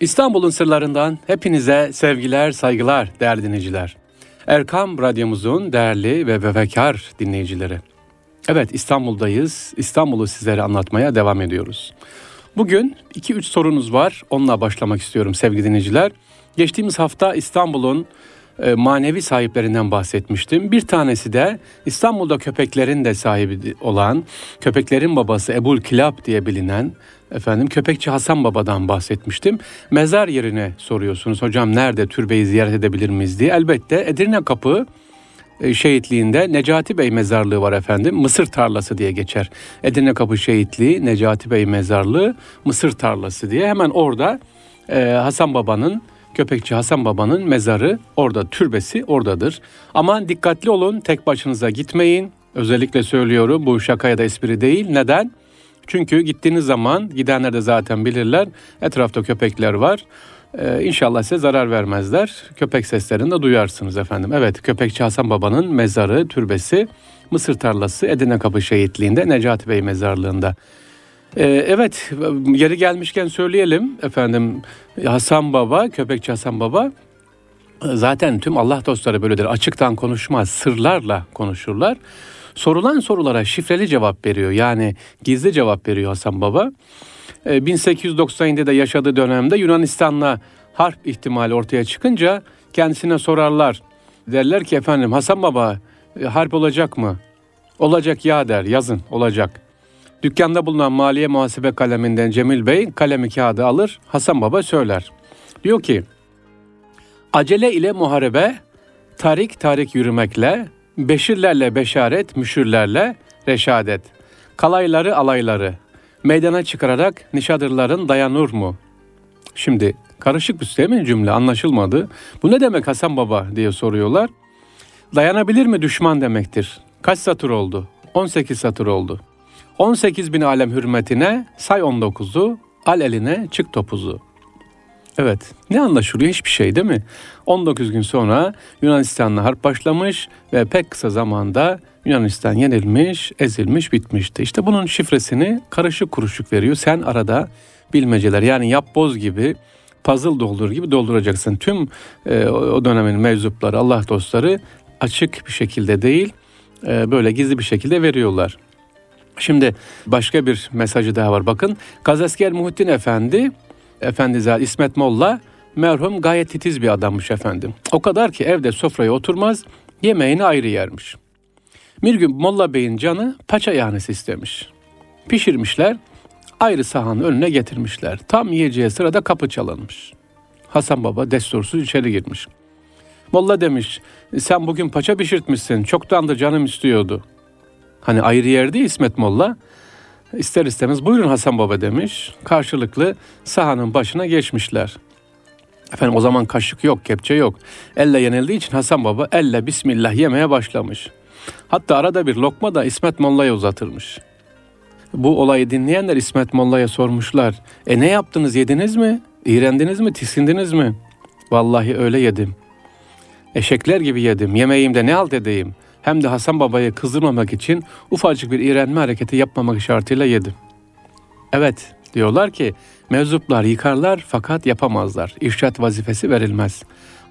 İstanbul'un sırlarından hepinize sevgiler, saygılar değerli dinleyiciler. Erkam Radyomuzun değerli ve vefekar dinleyicileri. Evet İstanbul'dayız. İstanbul'u sizlere anlatmaya devam ediyoruz. Bugün 2-3 sorunuz var. Onunla başlamak istiyorum sevgili dinleyiciler. Geçtiğimiz hafta İstanbul'un e, manevi sahiplerinden bahsetmiştim. Bir tanesi de İstanbul'da köpeklerin de sahibi olan, köpeklerin babası Ebul Kilab diye bilinen efendim köpekçi Hasan Baba'dan bahsetmiştim. Mezar yerine soruyorsunuz. Hocam nerede türbeyi ziyaret edebilir miyiz diye. Elbette Edirne Kapı e, şehitliğinde Necati Bey mezarlığı var efendim. Mısır tarlası diye geçer. Edirne Kapı şehitliği, Necati Bey mezarlığı, Mısır tarlası diye. Hemen orada e, Hasan Baba'nın Köpekçi Hasan Baba'nın mezarı orada, türbesi oradadır. Aman dikkatli olun, tek başınıza gitmeyin. Özellikle söylüyorum bu şaka ya da espri değil. Neden? Çünkü gittiğiniz zaman gidenler de zaten bilirler. Etrafta köpekler var. Ee, inşallah size zarar vermezler. Köpek seslerini de duyarsınız efendim. Evet Köpekçi Hasan Baba'nın mezarı, türbesi Mısır tarlası Edirne Kapı Şehitliği'nde Necati Bey mezarlığında. Ee, evet yeri gelmişken söyleyelim efendim Hasan Baba, Köpekçi Hasan Baba zaten tüm Allah dostları böyledir. Açıktan konuşmaz, sırlarla konuşurlar. Sorulan sorulara şifreli cevap veriyor. Yani gizli cevap veriyor Hasan Baba. 1897'de ee, yaşadığı dönemde Yunanistan'la harp ihtimali ortaya çıkınca kendisine sorarlar. Derler ki efendim Hasan Baba e, harp olacak mı? Olacak ya der yazın olacak. Dükkanda bulunan maliye muhasebe kaleminden Cemil Bey kalemi kağıdı alır Hasan Baba söyler. Diyor ki acele ile muharebe tarik tarik yürümekle beşirlerle beşaret müşürlerle reşadet kalayları alayları meydana çıkararak nişadırların dayanır mu? Şimdi karışık bir değil mi cümle anlaşılmadı. Bu ne demek Hasan Baba diye soruyorlar. Dayanabilir mi düşman demektir. Kaç satır oldu? 18 satır oldu. 18 bin alem hürmetine say 19'u, al eline çık topuzu. Evet, ne anlaşılıyor? Hiçbir şey değil mi? 19 gün sonra Yunanistan'la harp başlamış ve pek kısa zamanda Yunanistan yenilmiş, ezilmiş, bitmişti. İşte bunun şifresini karışık kuruşuk veriyor. Sen arada bilmeceler yani yap boz gibi puzzle doldurur gibi dolduracaksın. Tüm e, o dönemin mevzupları, Allah dostları açık bir şekilde değil, e, böyle gizli bir şekilde veriyorlar. Şimdi başka bir mesajı daha var. Bakın Gazesker Muhittin Efendi, Efendi Zahid İsmet Molla merhum gayet titiz bir adammış efendim. O kadar ki evde sofraya oturmaz, yemeğini ayrı yermiş. Bir gün Molla Bey'in canı paça yahnesi istemiş. Pişirmişler, ayrı sahanın önüne getirmişler. Tam yiyeceği sırada kapı çalınmış. Hasan Baba destursuz içeri girmiş. Molla demiş, sen bugün paça pişirtmişsin, çoktandır canım istiyordu. Hani ayrı yerde İsmet Molla ister istemez buyurun Hasan Baba demiş. Karşılıklı sahanın başına geçmişler. Efendim o zaman kaşık yok, kepçe yok. Elle yenildiği için Hasan Baba elle Bismillah yemeye başlamış. Hatta arada bir lokma da İsmet Molla'ya uzatırmış. Bu olayı dinleyenler İsmet Molla'ya sormuşlar. E ne yaptınız yediniz mi? İğrendiniz mi? Tiskindiniz mi? Vallahi öyle yedim. Eşekler gibi yedim. Yemeğimde ne halt edeyim? Hem de Hasan Baba'yı kızdırmamak için ufacık bir iğrenme hareketi yapmamak şartıyla yedim. Evet, diyorlar ki mevzuplar yıkarlar fakat yapamazlar. İrşat vazifesi verilmez.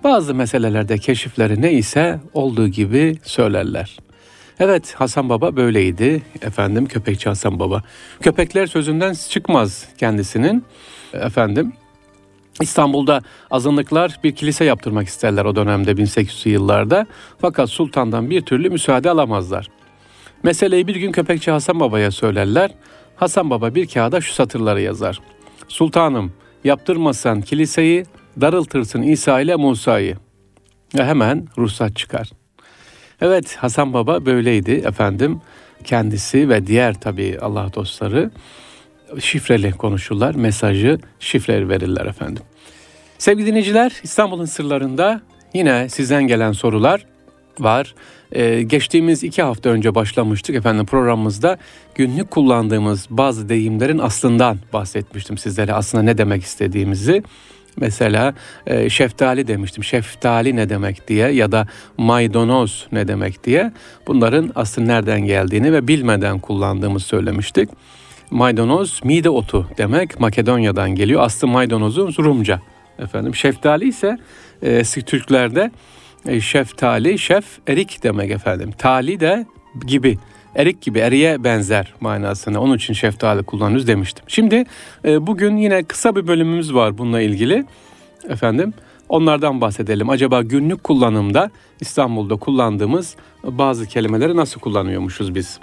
Bazı meselelerde keşifleri ne ise olduğu gibi söylerler. Evet Hasan Baba böyleydi. Efendim köpekçi Hasan Baba. Köpekler sözünden çıkmaz kendisinin. Efendim İstanbul'da azınlıklar bir kilise yaptırmak isterler o dönemde 1800'lü yıllarda. Fakat sultandan bir türlü müsaade alamazlar. Meseleyi bir gün köpekçi Hasan Baba'ya söylerler. Hasan Baba bir kağıda şu satırları yazar. Sultanım yaptırmasan kiliseyi darıltırsın İsa ile Musa'yı. Ve hemen ruhsat çıkar. Evet Hasan Baba böyleydi efendim. Kendisi ve diğer tabi Allah dostları şifreli konuşurlar. Mesajı şifreli verirler efendim. Sevgili dinleyiciler İstanbul'un sırlarında yine sizden gelen sorular var. Ee, geçtiğimiz iki hafta önce başlamıştık efendim programımızda günlük kullandığımız bazı deyimlerin aslından bahsetmiştim sizlere aslında ne demek istediğimizi. Mesela e, şeftali demiştim. Şeftali ne demek diye ya da maydanoz ne demek diye bunların aslında nereden geldiğini ve bilmeden kullandığımızı söylemiştik. Maydanoz mide otu demek Makedonya'dan geliyor. Aslı maydanozun Rumca. Efendim şeftali ise eski Türklerde e, şeftali, şef erik demek efendim. Tali de gibi erik gibi eriye benzer manasını. Onun için şeftali kullanıyoruz demiştim. Şimdi e, bugün yine kısa bir bölümümüz var bununla ilgili. Efendim onlardan bahsedelim. Acaba günlük kullanımda İstanbul'da kullandığımız bazı kelimeleri nasıl kullanıyormuşuz biz?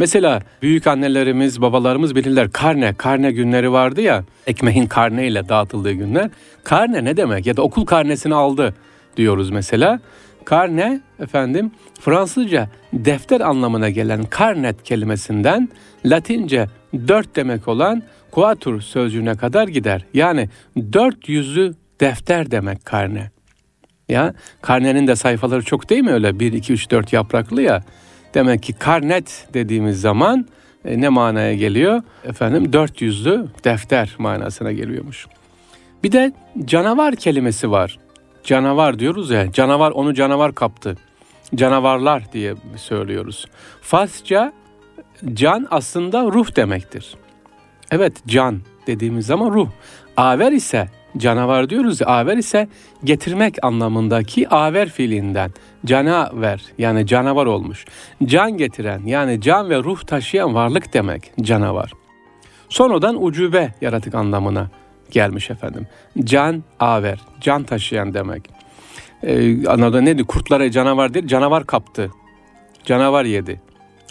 Mesela büyük annelerimiz, babalarımız bilirler karne, karne günleri vardı ya. Ekmeğin karneyle dağıtıldığı günler. Karne ne demek? Ya da okul karnesini aldı diyoruz mesela. Karne efendim Fransızca defter anlamına gelen karnet kelimesinden Latince dört demek olan quatur sözcüğüne kadar gider. Yani dört yüzlü defter demek karne. Ya karnenin de sayfaları çok değil mi öyle? 1, 2, 3, 4 yapraklı ya. Demek ki karnet dediğimiz zaman e, ne manaya geliyor? Efendim dört yüzlü defter manasına geliyormuş. Bir de canavar kelimesi var. Canavar diyoruz ya, canavar onu canavar kaptı. Canavarlar diye söylüyoruz. Farsça can aslında ruh demektir. Evet can dediğimiz zaman ruh. Aver ise canavar diyoruz ya aver ise getirmek anlamındaki aver fiilinden canaver yani canavar olmuş. Can getiren yani can ve ruh taşıyan varlık demek canavar. Sonradan ucube yaratık anlamına gelmiş efendim. Can aver, can taşıyan demek. Ee, anladın neydi? Kurtlara canavar değil, canavar kaptı. Canavar yedi.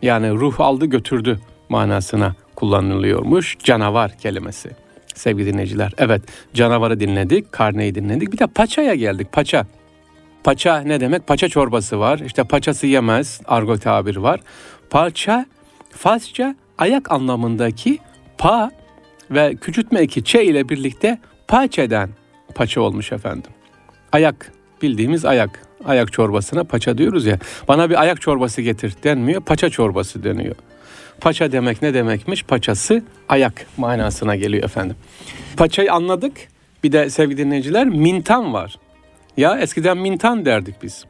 Yani ruh aldı götürdü manasına kullanılıyormuş canavar kelimesi. Sevgili dinleyiciler. Evet canavarı dinledik, karneyi dinledik. Bir de paçaya geldik. Paça. Paça ne demek? Paça çorbası var. İşte paçası yemez. Argo tabir var. Paça Farsça ayak anlamındaki pa ve küçültme eki çe ile birlikte paçeden paça olmuş efendim. Ayak bildiğimiz ayak. Ayak çorbasına paça diyoruz ya. Bana bir ayak çorbası getir denmiyor. Paça çorbası deniyor. Paça demek ne demekmiş? Paçası ayak manasına geliyor efendim. Paçayı anladık. Bir de sevgili dinleyiciler mintan var. Ya eskiden mintan derdik biz.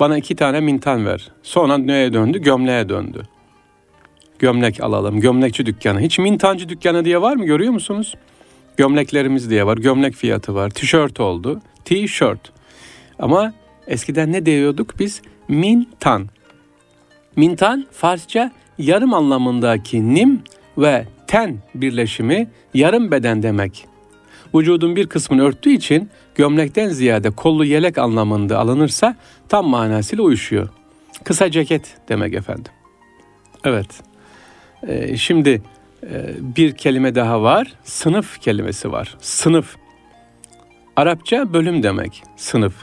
Bana iki tane mintan ver. Sonra neye döndü? Gömleğe döndü. Gömlek alalım. Gömlekçi dükkanı. Hiç mintancı dükkanı diye var mı görüyor musunuz? Gömleklerimiz diye var. Gömlek fiyatı var. Tişört oldu. T-shirt. Ama eskiden ne diyorduk biz? Mintan. Mintan Farsça yarım anlamındaki nim ve ten birleşimi yarım beden demek. Vücudun bir kısmını örttüğü için gömlekten ziyade kollu yelek anlamında alınırsa tam manasıyla uyuşuyor. Kısa ceket demek efendim. Evet. Ee, şimdi e, bir kelime daha var. Sınıf kelimesi var. Sınıf. Arapça bölüm demek. Sınıf.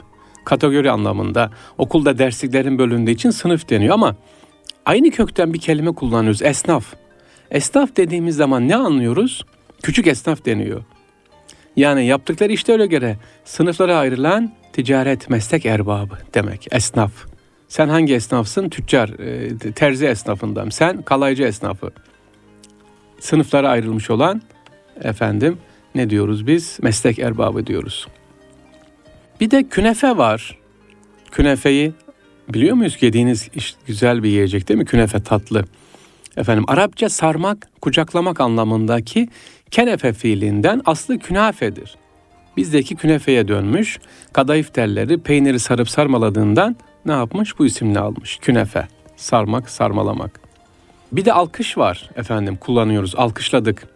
Kategori anlamında. Okulda dersliklerin bölündüğü için sınıf deniyor ama aynı kökten bir kelime kullanıyoruz. Esnaf. Esnaf dediğimiz zaman ne anlıyoruz? Küçük esnaf deniyor. Yani yaptıkları işte öyle göre sınıflara ayrılan ticaret meslek erbabı demek esnaf. Sen hangi esnafsın? Tüccar, e, terzi esnafından. Sen kalaycı esnafı. Sınıflara ayrılmış olan efendim ne diyoruz biz? Meslek erbabı diyoruz. Bir de künefe var. Künefeyi biliyor muyuz? Yediğiniz güzel bir yiyecek değil mi? Künefe tatlı. Efendim Arapça sarmak, kucaklamak anlamındaki kenefe fiilinden aslı künafedir. Bizdeki künefeye dönmüş, kadayıf telleri peyniri sarıp sarmaladığından ne yapmış? Bu isimle almış. Künefe, sarmak, sarmalamak. Bir de alkış var efendim kullanıyoruz, alkışladık.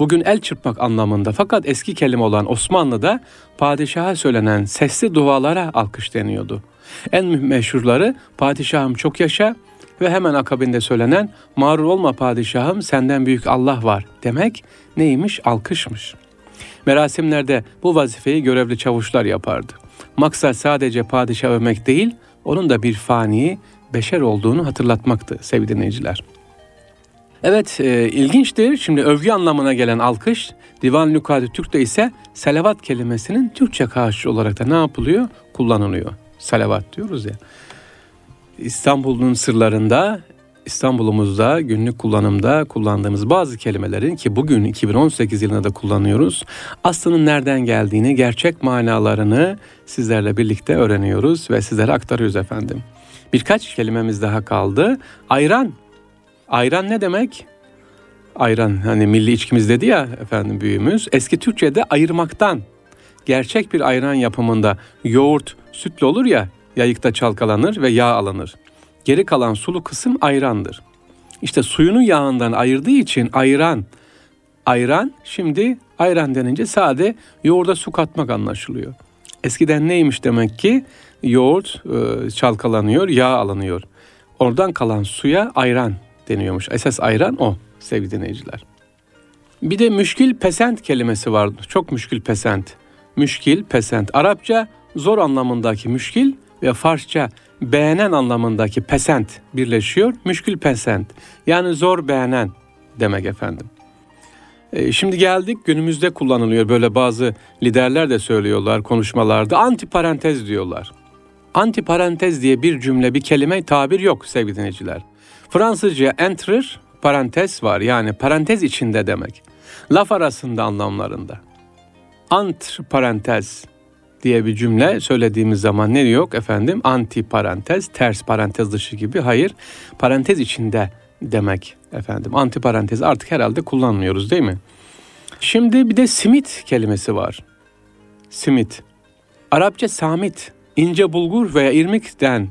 Bugün el çırpmak anlamında fakat eski kelime olan Osmanlı'da padişaha söylenen sesli dualara alkış deniyordu. En meşhurları padişahım çok yaşa, ve hemen akabinde söylenen mağrur olma padişahım senden büyük Allah var demek neymiş? Alkışmış. Merasimlerde bu vazifeyi görevli çavuşlar yapardı. Maksat sadece padişah övmek değil, onun da bir fani, beşer olduğunu hatırlatmaktı sevgili dinleyiciler. Evet e, ilginçtir. Şimdi övgü anlamına gelen alkış Divan Lukadi Türk'te ise salavat kelimesinin Türkçe karşı olarak da ne yapılıyor? Kullanılıyor. Salavat diyoruz ya. İstanbul'un sırlarında İstanbul'umuzda günlük kullanımda kullandığımız bazı kelimelerin ki bugün 2018 yılında da kullanıyoruz. Aslının nereden geldiğini, gerçek manalarını sizlerle birlikte öğreniyoruz ve sizlere aktarıyoruz efendim. Birkaç kelimemiz daha kaldı. Ayran. Ayran ne demek? ayran hani milli içkimiz dedi ya efendim büyüğümüz. Eski Türkçe'de ayırmaktan gerçek bir ayran yapımında yoğurt sütle olur ya yayıkta çalkalanır ve yağ alınır. Geri kalan sulu kısım ayrandır. İşte suyunu yağından ayırdığı için ayran ayran şimdi ayran denince sade yoğurda su katmak anlaşılıyor. Eskiden neymiş demek ki yoğurt e, çalkalanıyor, yağ alınıyor. Oradan kalan suya ayran deniyormuş. Esas ayran o sevgili dinleyiciler. Bir de müşkil pesent kelimesi var. Çok müşkil pesent. Müşkil pesent. Arapça zor anlamındaki müşkil ve Farsça beğenen anlamındaki pesent birleşiyor. Müşkül pesent. Yani zor beğenen demek efendim. E, şimdi geldik günümüzde kullanılıyor böyle bazı liderler de söylüyorlar konuşmalarda anti parantez diyorlar. Anti parantez diye bir cümle bir kelime tabir yok sevgili dinleyiciler. Fransızca entrer parantez var yani parantez içinde demek. Laf arasında anlamlarında. Ant parantez diye bir cümle söylediğimiz zaman ne yok efendim? Anti parantez, ters parantez dışı gibi. Hayır, parantez içinde demek efendim. Anti parantez artık herhalde kullanmıyoruz değil mi? Şimdi bir de simit kelimesi var. Simit. Arapça samit, ince bulgur veya irmikten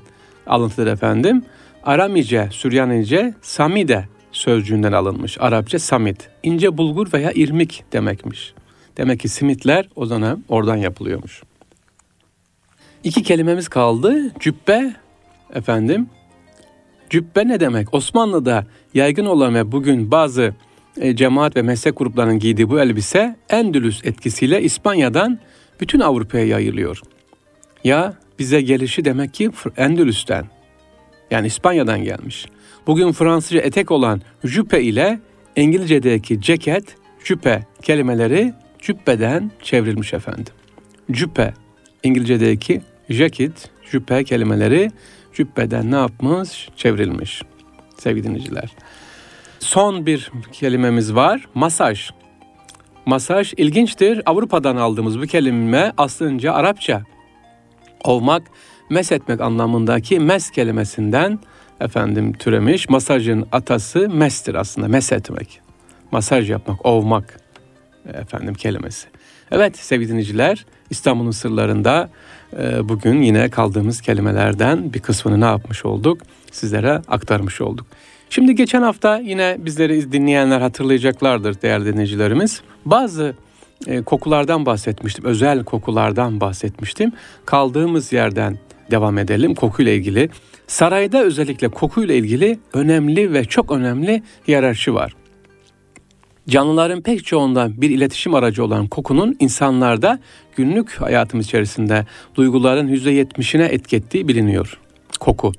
alıntıdır efendim. Aramice, Süryanice, samide sözcüğünden alınmış. Arapça samit, ince bulgur veya irmik demekmiş. Demek ki simitler o zaman oradan yapılıyormuş. İki kelimemiz kaldı. Cübbe efendim. Cübbe ne demek? Osmanlı'da yaygın olan ve bugün bazı e, cemaat ve meslek gruplarının giydiği bu elbise Endülüs etkisiyle İspanya'dan bütün Avrupa'ya yayılıyor. Ya bize gelişi demek ki Endülüs'ten yani İspanya'dan gelmiş. Bugün Fransızca etek olan jüpe ile İngilizce'deki ceket, cüpe kelimeleri cübbeden çevrilmiş efendim. Cüpe İngilizce'deki jacket, cübbe kelimeleri cübbeden ne yapmış? Çevrilmiş. Sevgili dinleyiciler. Son bir kelimemiz var. Masaj. Masaj ilginçtir. Avrupa'dan aldığımız bu kelime aslında Arapça. Ovmak, mes etmek anlamındaki mes kelimesinden efendim türemiş. Masajın atası mestir aslında. Mes etmek. Masaj yapmak, ovmak efendim kelimesi. Evet sevgili dinleyiciler İstanbul'un sırlarında e, bugün yine kaldığımız kelimelerden bir kısmını ne yapmış olduk? Sizlere aktarmış olduk. Şimdi geçen hafta yine bizleri dinleyenler hatırlayacaklardır değerli dinleyicilerimiz. Bazı e, kokulardan bahsetmiştim. Özel kokulardan bahsetmiştim. Kaldığımız yerden devam edelim kokuyla ilgili. Sarayda özellikle kokuyla ilgili önemli ve çok önemli hiyerarşi var. Canlıların pek çoğundan bir iletişim aracı olan kokunun insanlarda günlük hayatımız içerisinde duyguların %70'ine etkettiği biliniyor. Koku.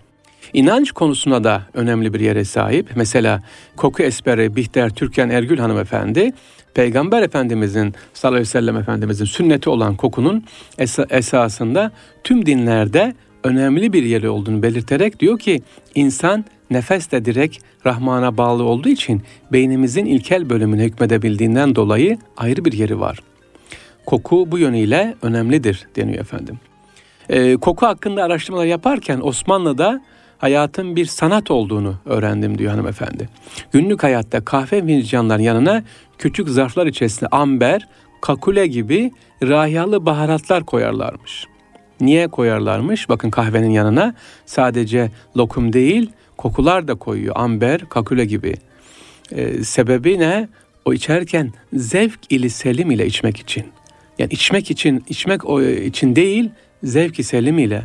İnanç konusunda da önemli bir yere sahip. Mesela koku esperi Bihter Türkan Ergül hanımefendi Peygamber Efendimizin sallallahu aleyhi ve sellem Efendimizin sünneti olan kokunun es- esasında tüm dinlerde önemli bir yeri olduğunu belirterek diyor ki insan nefes de direkt Rahman'a bağlı olduğu için beynimizin ilkel bölümüne hükmedebildiğinden dolayı ayrı bir yeri var. Koku bu yönüyle önemlidir deniyor efendim. Ee, koku hakkında araştırmalar yaparken Osmanlı'da hayatın bir sanat olduğunu öğrendim diyor hanımefendi. Günlük hayatta kahve fincanların yanına küçük zarflar içerisinde amber, kakule gibi rahiyalı baharatlar koyarlarmış. Niye koyarlarmış? Bakın kahvenin yanına sadece lokum değil, kokular da koyuyor. Amber, kakule gibi. Ee, sebebi ne? O içerken zevk ili selim ile içmek için. Yani içmek için, içmek için değil, zevk-i selim ile,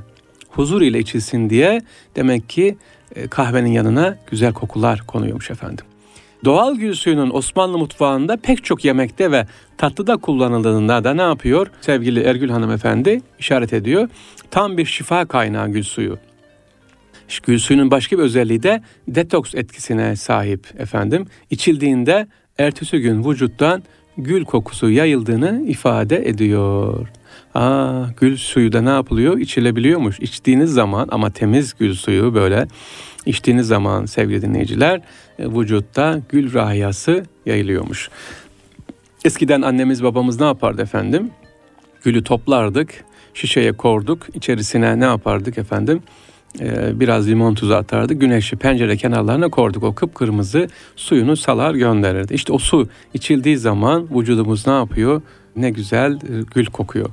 huzur ile içilsin diye demek ki e, kahvenin yanına güzel kokular konuyormuş efendim. Doğal gül suyunun Osmanlı mutfağında pek çok yemekte ve tatlıda kullanıldığında da ne yapıyor? Sevgili Ergül hanımefendi işaret ediyor. Tam bir şifa kaynağı gül suyu. Gül suyunun başka bir özelliği de detoks etkisine sahip efendim. İçildiğinde ertesi gün vücuttan gül kokusu yayıldığını ifade ediyor. Aa, gül suyu da ne yapılıyor? İçilebiliyormuş. İçtiğiniz zaman ama temiz gül suyu böyle içtiğiniz zaman sevgili dinleyiciler e, vücutta gül rahiyası yayılıyormuş. Eskiden annemiz babamız ne yapardı efendim? Gülü toplardık, şişeye korduk, içerisine ne yapardık efendim? e, biraz limon tuzu atardı. Güneşi pencere kenarlarına koyduk. O kıpkırmızı suyunu salar gönderirdi. İşte o su içildiği zaman vücudumuz ne yapıyor? Ne güzel e, gül kokuyor.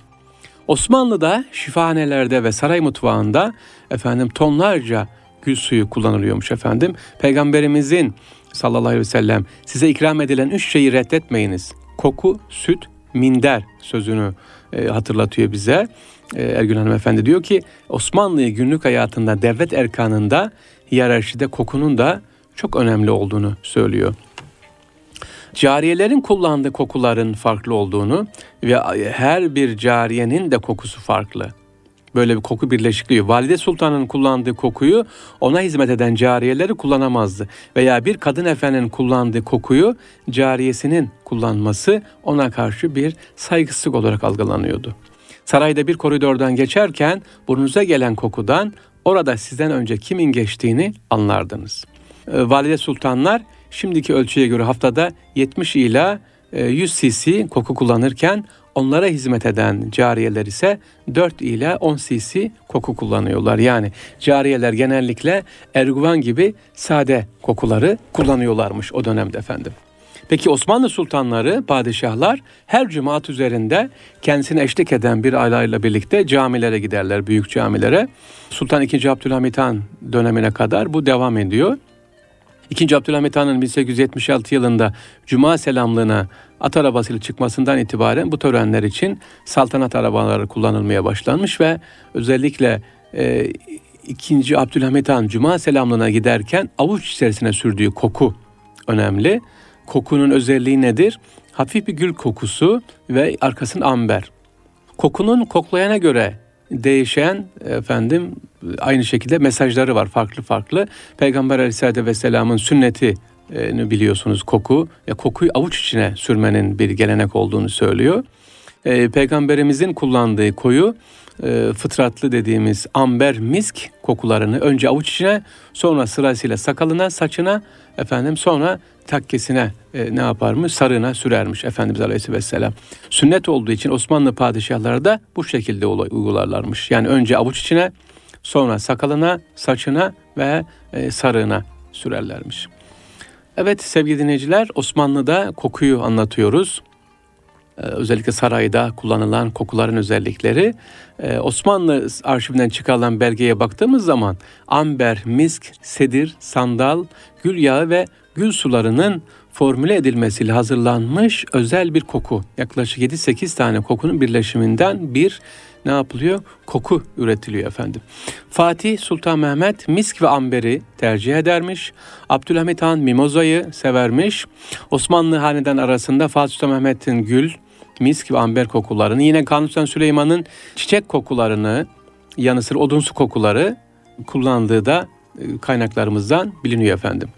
Osmanlı'da şifahanelerde ve saray mutfağında efendim tonlarca gül suyu kullanılıyormuş efendim. Peygamberimizin sallallahu aleyhi ve sellem size ikram edilen üç şeyi reddetmeyiniz. Koku, süt, minder sözünü e, hatırlatıyor bize. E, Ergün Hanım Efendi diyor ki Osmanlı günlük hayatında devlet erkanında hiyerarşide kokunun da çok önemli olduğunu söylüyor. Cariyelerin kullandığı kokuların farklı olduğunu ve her bir cariyenin de kokusu farklı. Böyle bir koku birleşikliği. Valide Sultan'ın kullandığı kokuyu ona hizmet eden cariyeleri kullanamazdı. Veya bir kadın efendinin kullandığı kokuyu cariyesinin kullanması ona karşı bir saygısızlık olarak algılanıyordu. Sarayda bir koridordan geçerken burnunuza gelen kokudan orada sizden önce kimin geçtiğini anlardınız. Ee, Valide sultanlar şimdiki ölçüye göre haftada 70 ila 100 e, cc koku kullanırken onlara hizmet eden cariyeler ise 4 ile 10 cc koku kullanıyorlar. Yani cariyeler genellikle erguvan gibi sade kokuları kullanıyorlarmış o dönemde efendim. Peki Osmanlı sultanları, padişahlar her cumaat üzerinde kendisine eşlik eden bir aileyle birlikte camilere giderler, büyük camilere. Sultan II. Abdülhamit Han dönemine kadar bu devam ediyor. İkinci Abdülhamit Han'ın 1876 yılında Cuma selamlığına at arabasıyla çıkmasından itibaren bu törenler için saltanat arabaları kullanılmaya başlanmış ve özellikle e, ikinci Abdülhamit Han Cuma selamlığına giderken avuç içerisine sürdüğü koku önemli. Kokunun özelliği nedir? Hafif bir gül kokusu ve arkasın amber. Kokunun koklayana göre değişen efendim aynı şekilde mesajları var farklı farklı. Peygamber Aleyhisselatü Vesselam'ın sünneti biliyorsunuz koku. Ya kokuyu avuç içine sürmenin bir gelenek olduğunu söylüyor. E, Peygamberimizin kullandığı koyu e, fıtratlı dediğimiz amber misk kokularını önce avuç içine sonra sırasıyla sakalına, saçına efendim sonra takkesine e, ne yaparmış? Sarığına sürermiş Efendimiz Aleyhisselam. Sünnet olduğu için Osmanlı padişahları da bu şekilde uygularlarmış. Yani önce avuç içine sonra sakalına, saçına ve e, sarığına sürerlermiş. Evet sevgili dinleyiciler Osmanlı'da kokuyu anlatıyoruz. Ee, özellikle sarayda kullanılan kokuların özellikleri. Ee, Osmanlı arşivinden çıkarılan belgeye baktığımız zaman amber, misk, sedir, sandal, gül yağı ve gül sularının formüle edilmesiyle hazırlanmış özel bir koku. Yaklaşık 7-8 tane kokunun birleşiminden bir ne yapılıyor? Koku üretiliyor efendim. Fatih Sultan Mehmet misk ve amberi tercih edermiş. Abdülhamit Han mimozayı severmiş. Osmanlı hanedan arasında Fatih Sultan Mehmet'in gül, misk ve amber kokularını, yine Kanuni Süleyman'ın çiçek kokularını, yanı sıra odunsu kokuları kullandığı da e, kaynaklarımızdan biliniyor efendim.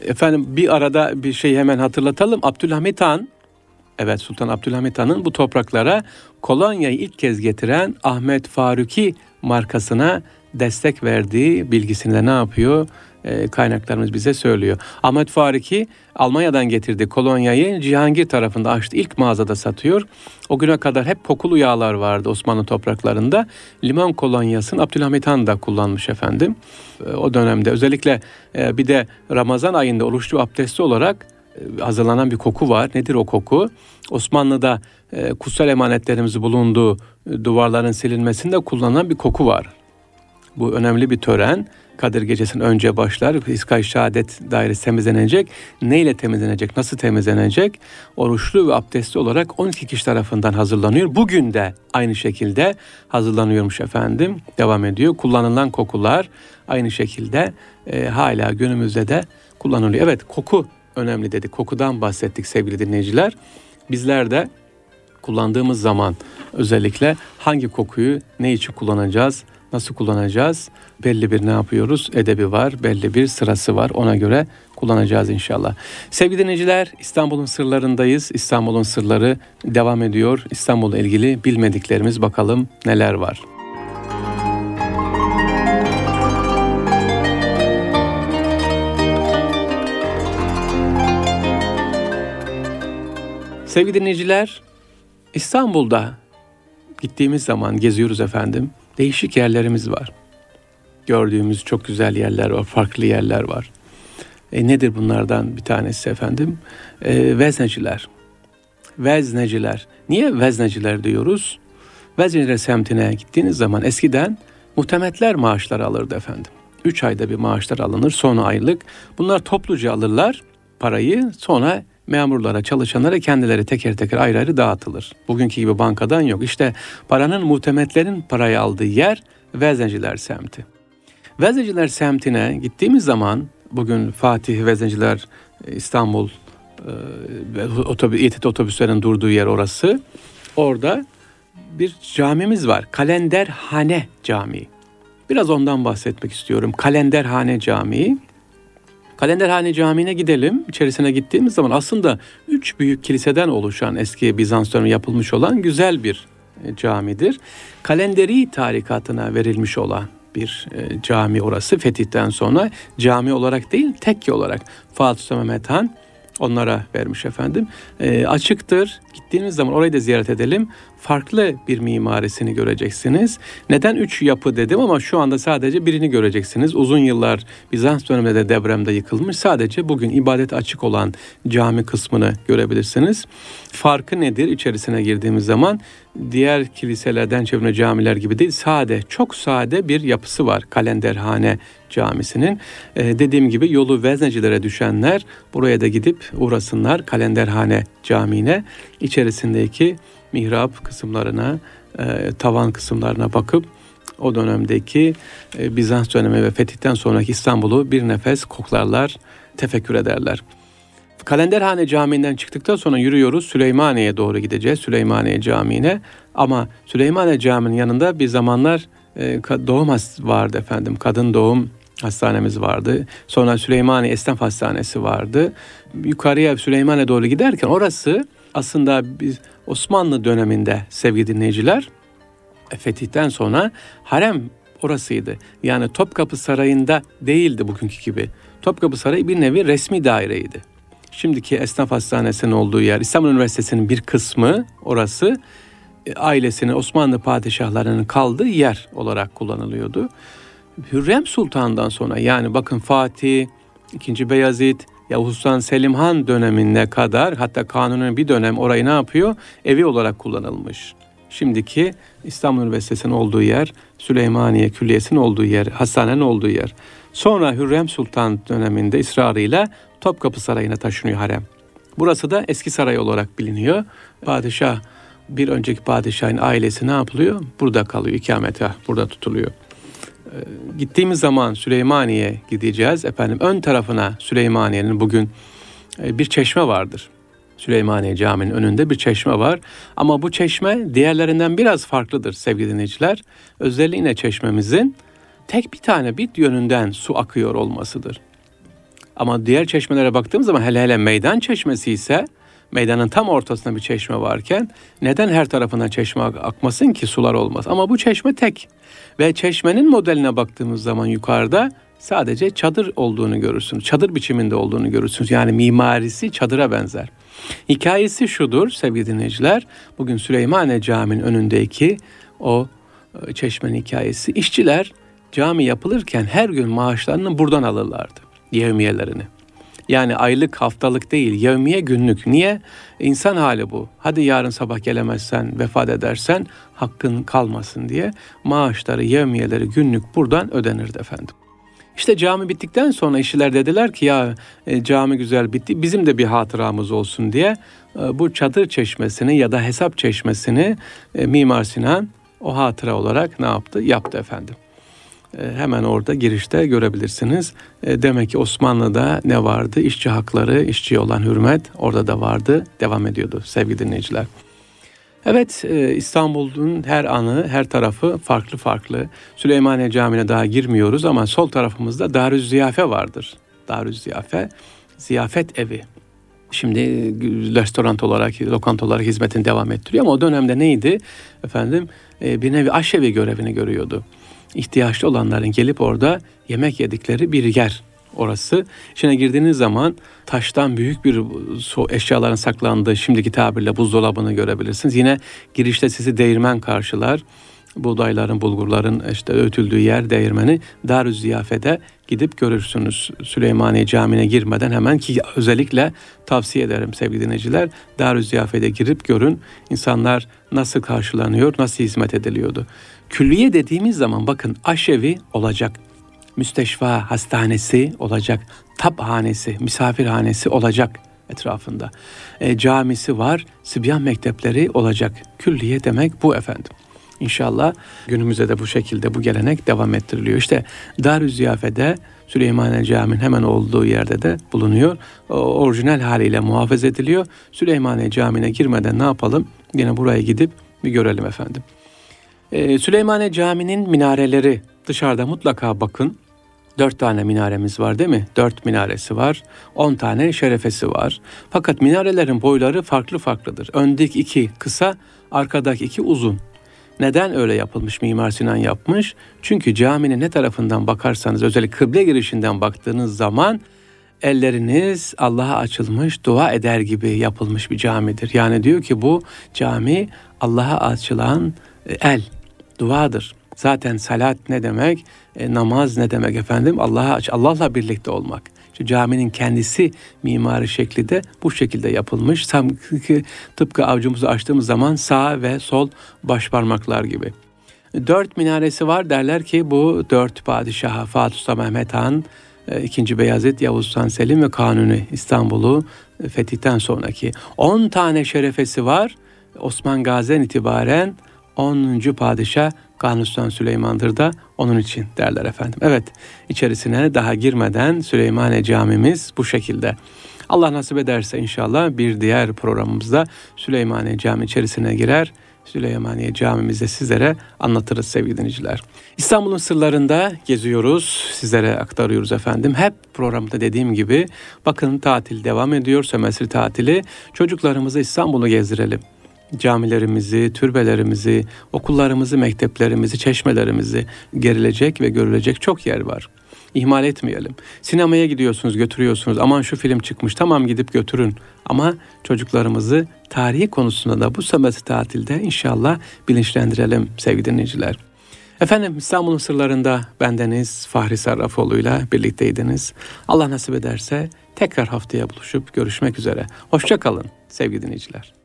Efendim bir arada bir şey hemen hatırlatalım. Abdülhamit Han, evet Sultan Abdülhamit Han'ın bu topraklara kolonyayı ilk kez getiren Ahmet Faruki markasına destek verdiği bilgisini de ne yapıyor? E, kaynaklarımız bize söylüyor. Ahmet Fariki Almanya'dan getirdiği kolonyayı Cihangir tarafında açtı. İlk mağazada satıyor. O güne kadar hep kokulu yağlar vardı Osmanlı topraklarında. Limon kolonyasını Abdülhamit Han da kullanmış efendim. E, o dönemde özellikle e, bir de Ramazan ayında oruçlu abdesti olarak hazırlanan bir koku var. Nedir o koku? Osmanlı'da kutsal emanetlerimiz bulunduğu duvarların silinmesinde kullanılan bir koku var. Bu önemli bir tören. Kadir Gecesi'nin önce başlar. İskay Şehadet dairesi temizlenecek. Neyle temizlenecek? Nasıl temizlenecek? Oruçlu ve abdestli olarak 12 kişi tarafından hazırlanıyor. Bugün de aynı şekilde hazırlanıyormuş efendim. Devam ediyor. Kullanılan kokular aynı şekilde e, hala günümüzde de kullanılıyor. Evet koku önemli dedik. Kokudan bahsettik sevgili dinleyiciler. Bizler de kullandığımız zaman özellikle hangi kokuyu ne için kullanacağız? Nasıl kullanacağız? Belli bir ne yapıyoruz? Edebi var, belli bir sırası var. Ona göre kullanacağız inşallah. Sevgili dinleyiciler, İstanbul'un sırlarındayız. İstanbul'un sırları devam ediyor. İstanbul'la ilgili bilmediklerimiz bakalım neler var. Sevgili dinleyiciler, İstanbul'da gittiğimiz zaman geziyoruz efendim değişik yerlerimiz var. gördüğümüz çok güzel yerler var, farklı yerler var. E, nedir bunlardan bir tanesi efendim? E, vezneciler. Vezneciler. Niye vezneciler diyoruz? Vezneciler semtine gittiğiniz zaman eskiden muhtemetler maaşları alırdı efendim. Üç ayda bir maaşlar alınır, son aylık. Bunlar topluca alırlar parayı, sonra memurlara, çalışanlara kendileri teker teker ayrı ayrı dağıtılır. Bugünkü gibi bankadan yok. İşte paranın muhtemetlerin parayı aldığı yer Vezneciler semti. Vezneciler semtine gittiğimiz zaman bugün Fatih Vezneciler e, İstanbul e, otobüs, İETT otobüslerin durduğu yer orası. Orada bir camimiz var. Kalenderhane Camii. Biraz ondan bahsetmek istiyorum. Kalenderhane Camii. Kalenderhane Camii'ne gidelim. İçerisine gittiğimiz zaman aslında üç büyük kiliseden oluşan eski Bizans dönemi yapılmış olan güzel bir e, camidir. Kalenderi tarikatına verilmiş olan bir e, cami orası fetihten sonra cami olarak değil tekke olarak Fatih Sultan Mehmet Han onlara vermiş efendim. E, açıktır. Gittiğiniz zaman orayı da ziyaret edelim. Farklı bir mimarisini göreceksiniz. Neden üç yapı dedim ama şu anda sadece birini göreceksiniz. Uzun yıllar Bizans döneminde de depremde yıkılmış. Sadece bugün ibadet açık olan cami kısmını görebilirsiniz. Farkı nedir içerisine girdiğimiz zaman? Diğer kiliselerden çevrene camiler gibi değil. Sade, çok sade bir yapısı var Kalenderhane Camisi'nin. Ee, dediğim gibi yolu veznecilere düşenler buraya da gidip uğrasınlar Kalenderhane Camii'ne. İçerisindeki mihrap kısımlarına, e, tavan kısımlarına bakıp o dönemdeki e, Bizans dönemi ve fetihten sonraki İstanbul'u bir nefes koklarlar, tefekkür ederler. Kalenderhane Camii'nden çıktıktan sonra yürüyoruz Süleymaniye'ye doğru gideceğiz. Süleymaniye Camii'ne. Ama Süleymaniye Camii'nin yanında bir zamanlar e, doğum vardı efendim. Kadın doğum hastanemiz vardı. Sonra Süleymaniye Esnaf Hastanesi vardı. Yukarıya Süleymaniye doğru giderken orası aslında biz Osmanlı döneminde sevgili dinleyiciler e, fetihten sonra harem orasıydı. Yani Topkapı Sarayı'nda değildi bugünkü gibi. Topkapı Sarayı bir nevi resmi daireydi. Şimdiki Esnaf Hastanesi'nin olduğu yer, İstanbul Üniversitesi'nin bir kısmı orası e, ailesinin Osmanlı padişahlarının kaldığı yer olarak kullanılıyordu. Hürrem Sultan'dan sonra yani bakın Fatih, 2. Beyazıt, Yavuz Sultan Selim Han dönemine kadar hatta kanunun bir dönem orayı ne yapıyor? Evi olarak kullanılmış. Şimdiki İstanbul Üniversitesi'nin olduğu yer, Süleymaniye Külliyesi'nin olduğu yer, hastanenin olduğu yer. Sonra Hürrem Sultan döneminde ısrarıyla Topkapı Sarayı'na taşınıyor harem. Burası da eski saray olarak biliniyor. Padişah bir önceki padişahın ailesi ne yapılıyor? Burada kalıyor, ikamete burada tutuluyor. Ee, gittiğimiz zaman Süleymaniye gideceğiz. Efendim ön tarafına Süleymaniye'nin bugün e, bir çeşme vardır. Süleymaniye Camii'nin önünde bir çeşme var. Ama bu çeşme diğerlerinden biraz farklıdır sevgili dinleyiciler. Özelliğine çeşmemizin tek bir tane bir yönünden su akıyor olmasıdır. Ama diğer çeşmelere baktığımız zaman hele hele meydan çeşmesi ise meydanın tam ortasında bir çeşme varken neden her tarafından çeşme akmasın ki sular olmaz? Ama bu çeşme tek ve çeşmenin modeline baktığımız zaman yukarıda sadece çadır olduğunu görürsünüz. Çadır biçiminde olduğunu görürsünüz. Yani mimarisi çadıra benzer. Hikayesi şudur sevgili dinleyiciler. Bugün Süleymaniye Camii'nin önündeki o e, çeşmenin hikayesi. İşçiler cami yapılırken her gün maaşlarını buradan alırlardı. Yevmiyelerini. Yani aylık, haftalık değil, yevmiye günlük. Niye? İnsan hali bu. Hadi yarın sabah gelemezsen, vefat edersen hakkın kalmasın diye maaşları, yevmiyeleri günlük buradan ödenirdi efendim. İşte cami bittikten sonra işçiler dediler ki ya e, cami güzel bitti bizim de bir hatıramız olsun diye e, bu çadır çeşmesini ya da hesap çeşmesini e, Mimar Sinan o hatıra olarak ne yaptı? Yaptı efendim. E, hemen orada girişte görebilirsiniz. E, demek ki Osmanlı'da ne vardı? İşçi hakları, işçiye olan hürmet orada da vardı, devam ediyordu sevgili dinleyiciler. Evet e, İstanbul'un her anı, her tarafı farklı farklı. Süleymaniye Camii'ne daha girmiyoruz ama sol tarafımızda Darüz Ziyafe vardır. Darüz Ziyafe, ziyafet evi. Şimdi restoran olarak, lokanta olarak hizmetini devam ettiriyor ama o dönemde neydi? Efendim bir nevi aşevi görevini görüyordu ihtiyaçlı olanların gelip orada yemek yedikleri bir yer orası. İçine girdiğiniz zaman taştan büyük bir su eşyaların saklandığı şimdiki tabirle buzdolabını görebilirsiniz. Yine girişte sizi değirmen karşılar. buğdayların, bulgurların işte öğütüldüğü yer değirmeni Darü Ziyafe'de gidip görürsünüz. Süleymaniye Camii'ne girmeden hemen ki özellikle tavsiye ederim sevgili dinleyiciler. Darü Ziyafe'de girip görün insanlar nasıl karşılanıyor, nasıl hizmet ediliyordu. Külliye dediğimiz zaman bakın aşevi olacak, müsteşfa hastanesi olacak, taphanesi, misafirhanesi olacak etrafında. E, camisi var, Sibyan mektepleri olacak. Külliye demek bu efendim. İnşallah günümüzde de bu şekilde bu gelenek devam ettiriliyor. İşte Darü Ziyafe'de Süleymaniye Camii'nin hemen olduğu yerde de bulunuyor. O, orijinal haliyle muhafaza ediliyor. Süleymaniye Camii'ne girmeden ne yapalım? Yine buraya gidip bir görelim efendim. Ee, Süleymaniye Camii'nin minareleri dışarıda mutlaka bakın. Dört tane minaremiz var değil mi? Dört minaresi var. On tane şerefesi var. Fakat minarelerin boyları farklı farklıdır. Öndeki iki kısa, arkadaki iki uzun. Neden öyle yapılmış Mimar Sinan yapmış? Çünkü caminin ne tarafından bakarsanız özellikle kıble girişinden baktığınız zaman elleriniz Allah'a açılmış dua eder gibi yapılmış bir camidir. Yani diyor ki bu cami Allah'a açılan e, el, duadır. Zaten salat ne demek? E, namaz ne demek efendim? Allah'a Allah'la birlikte olmak. İşte caminin kendisi mimari şekli de bu şekilde yapılmış. Sanki tıpkı avcumuzu açtığımız zaman sağ ve sol baş parmaklar gibi. Dört minaresi var derler ki bu dört padişaha Fatih Sultan Mehmet Han, e, ikinci Beyazıt, Yavuz Sultan Selim ve Kanuni İstanbul'u fetihten sonraki. On tane şerefesi var. Osman Gazi'den itibaren 10. padişah Kanuni Sultan Süleyman'dır da onun için derler efendim. Evet içerisine daha girmeden Süleymaniye camimiz bu şekilde. Allah nasip ederse inşallah bir diğer programımızda Süleymaniye Cami içerisine girer. Süleymaniye camimizde sizlere anlatırız sevgili dinleyiciler. İstanbul'un sırlarında geziyoruz, sizlere aktarıyoruz efendim. Hep programda dediğim gibi bakın tatil devam ediyor, sömestr tatili. Çocuklarımızı İstanbul'u gezdirelim camilerimizi, türbelerimizi, okullarımızı, mekteplerimizi, çeşmelerimizi gerilecek ve görülecek çok yer var. İhmal etmeyelim. Sinemaya gidiyorsunuz, götürüyorsunuz. Aman şu film çıkmış, tamam gidip götürün. Ama çocuklarımızı tarihi konusunda da bu semestr tatilde inşallah bilinçlendirelim sevgili dinleyiciler. Efendim İstanbul'un sırlarında bendeniz Fahri Sarrafoğlu'yla birlikteydiniz. Allah nasip ederse tekrar haftaya buluşup görüşmek üzere. Hoşçakalın sevgili dinleyiciler.